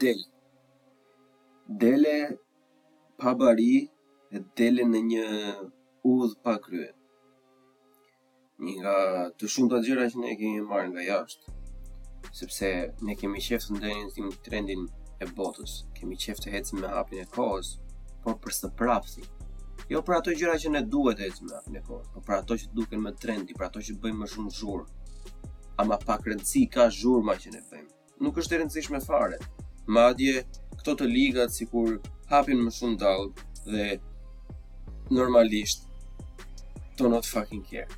Del. Dele pa bari e dele në një udhë pa krye. Një nga të shumtat gjëra që ne kemi marrë nga jashtë, sepse ne kemi qejf të ndjekim trendin e botës, kemi qejf të ecim me hapin e kohës, por për së prapthi. Jo për ato gjëra që ne duhet të ecim me hapin e kohës, por për ato që duken më trendi, për ato që bëjnë më shumë zhurmë. Ama pak rëndësi ka zhurma që ne bëjmë. Nuk është e rëndësishme fare. Madje, këto të ligat sikur hapin më shumë dallgë dhe normalisht do not fucking care.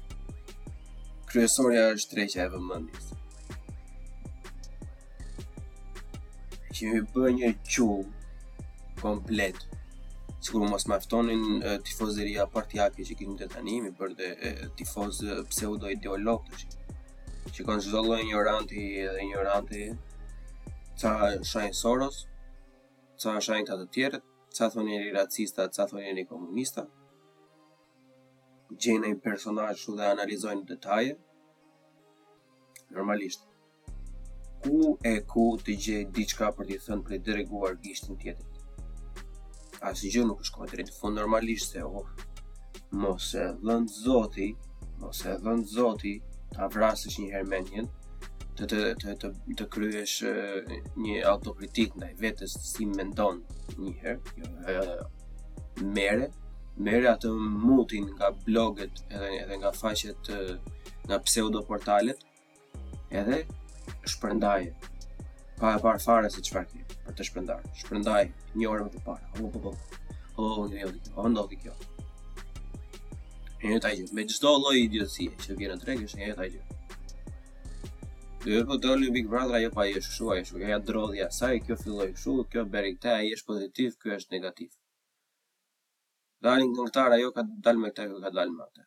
Kryesorja është tërheqja e vëmendjes. Që u bë një qull komplet sikur mos mjaftonin tifozeria partiake që kemi, tani mbijnë dhe tifozë pseudo ideologë që kanë çdo lloj injoranti dhe injoranteje ca shajnë Soros, ca shajnë këta të tjerët, ca thonë jeni racista, ca thonë jeni komunista, gjejnë një personazh shu dhe analizojnë detaje, normalisht, ku e ku të gjejnë diçka për t'i thënë për t'i drejtuar gishtin tjetrit. asgjë nuk shkon deri në fund normalisht se o mos e dhëntë zoti mos e dhëntë zoti ta vrasësh një herë mendjen të të të të, të kryesh një autokritikë ndaj vetes si mendon një herë jo, jo, jo, jo. merre merre atë mutin nga blogjet edhe edhe nga faqet nga pseudo portalet Edhe shpërndaj pa e parë fare se çfarë ke për të shpërndarë. Shpërndaj një orë më parë. O, o, o, o, o, ndodhi kjo, o, ndodhi kjo. E njëjta gjë, me çdo lloj idiotësie që vjen në treg, është e njëjta gjë. Dhe po të një Big Brother ajo pa jesh kështu, ajo shu, ia drodhi asaj, kjo filloi kështu, kjo bëri këtë, ajo është pozitive, kjo është negative. Dalin këngëtarë, ajo ka dalë me këtë, ajo ka dalë me këta.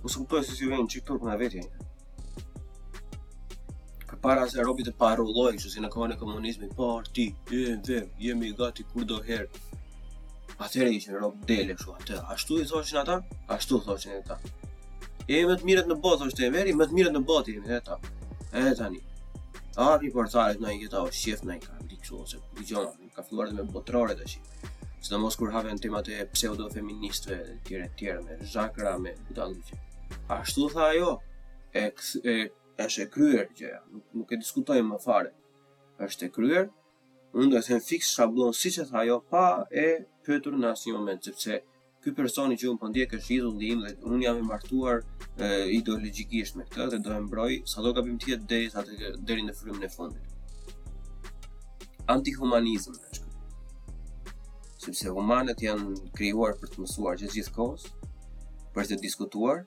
Po s'e kuptoj se si s'ju vjen çik turp nga vetja. Përpara se robi thoshte parulla, kështu si në kohën e komunizmit, Parti, Enver, jemi gati kurdoherë. Atëherë ishin rob dele kështu atë. Ashtu i thoshin ata? Ashtu thoshin ata. E më i miri në botë është Enveri, më të mirët në botë jemi ata. Edhe tani. Arri portalet në i këta o shqef në i ka, di kështu ose, di gjonë, ka filluar dhe me botërore të shi. Sidomos kur hapen temat e pseudo feministeve e tjerë e tjerë me zhakra me budalliqe. Ashtu tha ajo, e, e, është e kryer gjëja, nuk, nuk e diskutojmë më fare. Është e kryer, unë do të them fiks shablon siç e tha ajo pa e pyetur në asnjë moment se pse ky personi që unë po ndjek është idhulli im dhe unë jam i martuar e, ideologjikisht me këtë dhe do e mbroj sado gabim të jetë deri sa të deri në frymën e fundit. Antihumanizëm është kjo. Sepse humanët janë krijuar për të mësuar gjithë gjithë kohës, për të diskutuar,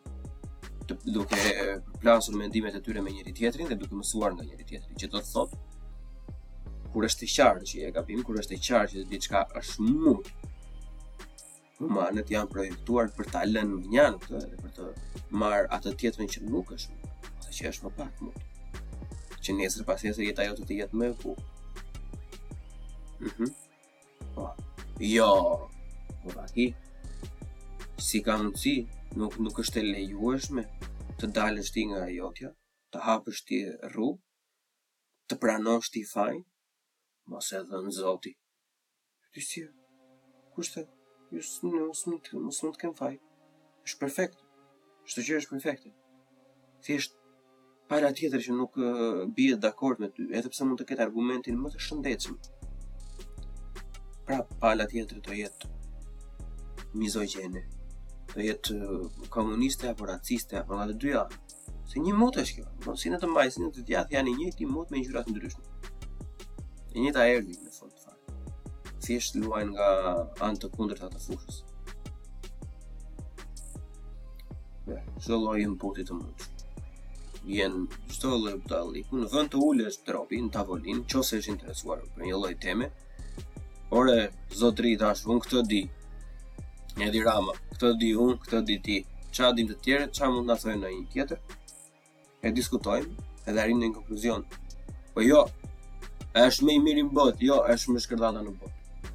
të, duke përplasur mendimet e tyre me njëri tjetrin dhe duke mësuar nga njëri tjetri, që do të thotë kur është e qartë që e gabim, kur është e qartë që diçka është mund humanët janë projektuar për ta lënë mënjanë këtë dhe për të marrë atë tjetrën që nuk është mut, ose që është më pak mut. Që nesër pasnesër jeta jote të jetë më e bukur. Mhm. Mm po. Jo. Po baki. Si ka mundësi, nuk nuk është e lejueshme të dalësh ti nga jotja, të hapësh ti rrugë, të pranosh ti fajin, mos e dhëntë zoti. Pyetje, Kurse ju s'mund ju s'mund të, mos mund të kem faj. Është perfekt. Çdo gjë është perfekte. Thjesht është pala tjetër që nuk bie dakord me ty, edhe pse mund të ketë argumentin më të shëndetshëm. Pra pala tjetër do jetë mizogjene, do jetë komuniste apo raciste apo nga të dyja. Se një mut është kjo, do si në të majtë, si në të djathtë, janë i njëjti mut me ngjyra të ndryshme. E njëjta erdhi në fund fare. Thjesht luajnë nga anë të kundërta të fushës. Çdo lloj inputi të mund. Vjen çdo lloj debati, ku në vend të ulesh, o robi, në tavolinë, nëse është interesuar për një lloj teme, Ore, zotri tash, unë këtë di. Edhe Rama, këtë di unë, këtë di ti. Ça dimë tjetër, ça mund t'i thomë njëri-tjetrit? E diskutojmë, edhe arrijmë në një konkluzion. Po jo, ai është më i miri në botë, jo, ai është më shkërdhata në botë.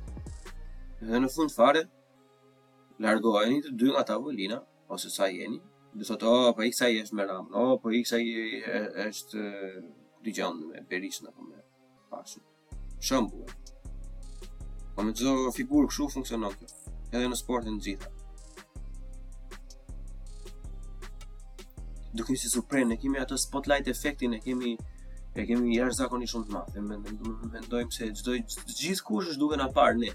Edhe në fund fare, largoheni të dy nga tavolina, ose sa jeni, dhe thotë, o, oh, po iksi është me Ramën, o, oh, po iksi është, ku ta di unë, me Berishën apo me Bashën. Shembull. Po me çdo figurë kështu funksionon kjo. Edhe në sport, në të gjitha. Dukim si supre, ne kemi atë spotlight efektin, e kemi e kemi jashtëzakonisht shumë të madh. Mendojmë se çdo gjithkush është duke na parë ne.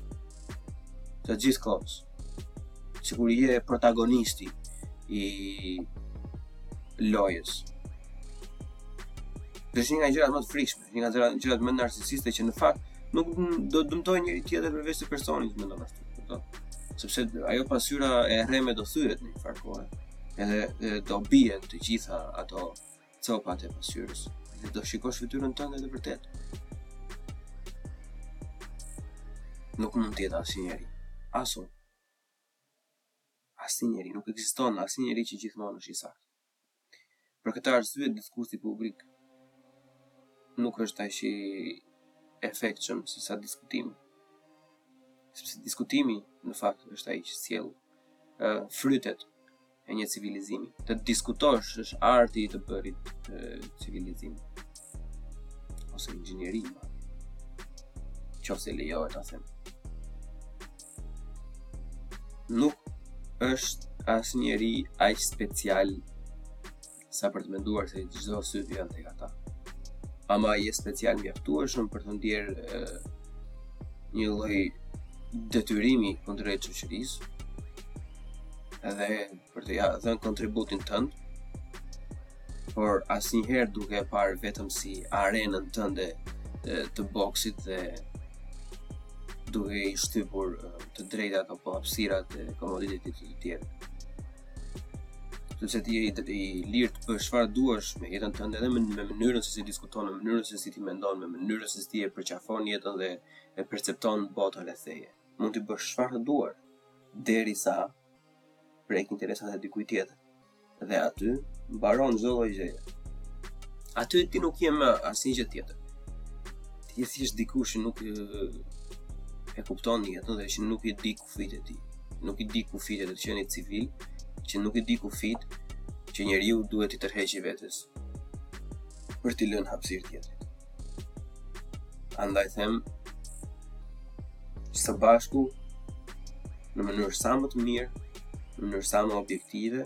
Të gjithë kohës. Sikur je protagonisti i lojës. Dhe një nga gjërat më të frikshme Një nga gjërat gjërat më narcisiste që në fakt nuk do të dëmtojë njeri tjetër përveç të personit me ndonjë ashtu, Sepse ajo pasyra e rreme do thyhet në një farë kohë. Edhe do bien të gjitha ato copat e pasyrës. Dhe do shikosh fytyrën tënde të vërtetë. Nuk mund të jetë asnjë njeri. Asu. Asnjë njeri nuk ekziston, asnjë njeri që gjithmonë është i saktë. Për këtë arsye diskursi publik nuk është aq i efektshëm si sa diskutimi. Sepse diskutimi në fakt është ai që sjell frytet e një civilizimi. Të diskutosh është arti të bërit civilizim ose inxhinieri. Qoftë se lejohet ta them. nuk është asnjeri aq special sa për të menduar se gjithë sytë janë tek ata. Ama je special mjaftueshëm për të ndier një lloj detyrimi kundrejt shoqërisë, edhe për t'ia dhënë kontributin tënd, por asnjëherë duke e parë vetëm si arenën tënde të boksit dhe duke i shtypur të drejtat apo hapësirat e komoditetit të tjerë. Sepse ti je i lirë të bësh çfarë duash me jetën tënde dhe me mënyrën se si diskuton, me mënyrën se si ti mendon, me mënyrën se si ti e përqafon jetën dhe e percepton botën rreth teje. Mund të bësh çfarë të duash derisa prek interesat e dikujt tjetër. Dhe aty mbaron çdo lloj gjëje. Aty ti nuk je më asnjë gjë tjetër. Ti je thjesht dikush që nuk e kupton jetën dhe që nuk i di kufijtë e tij. Nuk i di kufijtë e të qenit civil, që nuk i di kufijtë që njeriu duhet t'i tërheqë vetes për t'i lënë hapësirë tjetrit. Andaj them së bashku në mënyrë sa më të mirë, në mënyrë sa më objektive,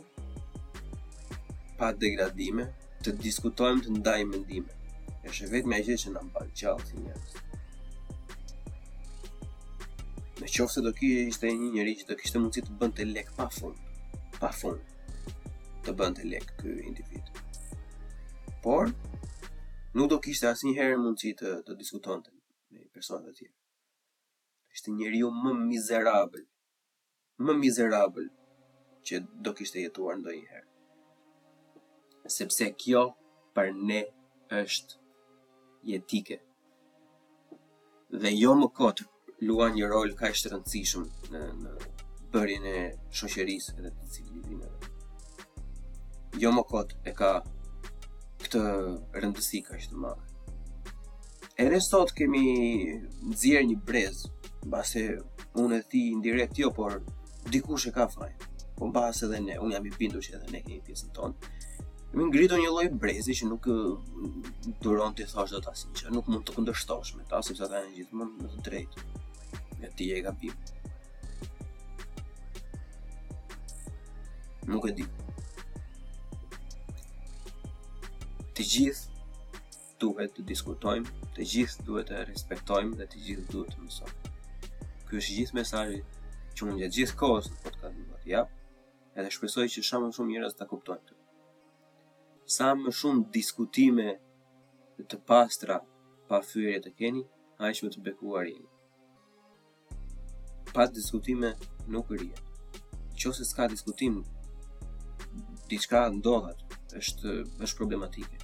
pa degradime, të diskutojmë të ndajmë mendime. Është e vetmja gjë që na mban gjallë si njerëz. Në qoftë se do ishte një njeri që do kishte mundësi të bënte lek pa fund, pa fund. të bënte lek ky individ. Por nuk do kishte asnjëherë mundësi të të diskutonte me persona të tjerë. Ishte njeriu më mizerabël, më mizerabël që do kishte jetuar ndonjëherë. Sepse kjo për ne është jetike. dhe jo më kot luan një rol kaq të rëndësishëm në në bërjen e shoqërisë dhe të civilizimeve. Jo më kot e ka këtë rëndësi kaq të madhe. Edhe sot kemi nxjerr një brez, mbase unë e ti indirekt jo, por dikush e ka fajin. Po mbase edhe ne, unë jam i bindur që edhe ne kemi pjesën tonë. Kemi ngritur një lloj brezi që nuk duron t'i thuash dot asnjë gjë, nuk mund të kundërshtosh me ta sepse ata janë gjithmonë në të drejtë. Je ti gabim. Nuk e di. Të gjithë Duhet të diskutojmë, të gjithë duhet të respektojmë dhe të gjithë duhet të mësojmë. Ky është gjithë mesazhi që unë gjatë gjithë kohës në këtë podcast. Edhe shpresoj që sa më shumë njerëz ta kuptojnë këtë. Sa më shumë diskutime të pastra pa fyerje të keni, aq më të bekuar jeni. Pa diskutime nuk rrihet. Qoftë se s'ka diskutim, diçka ndodh, është është problematike.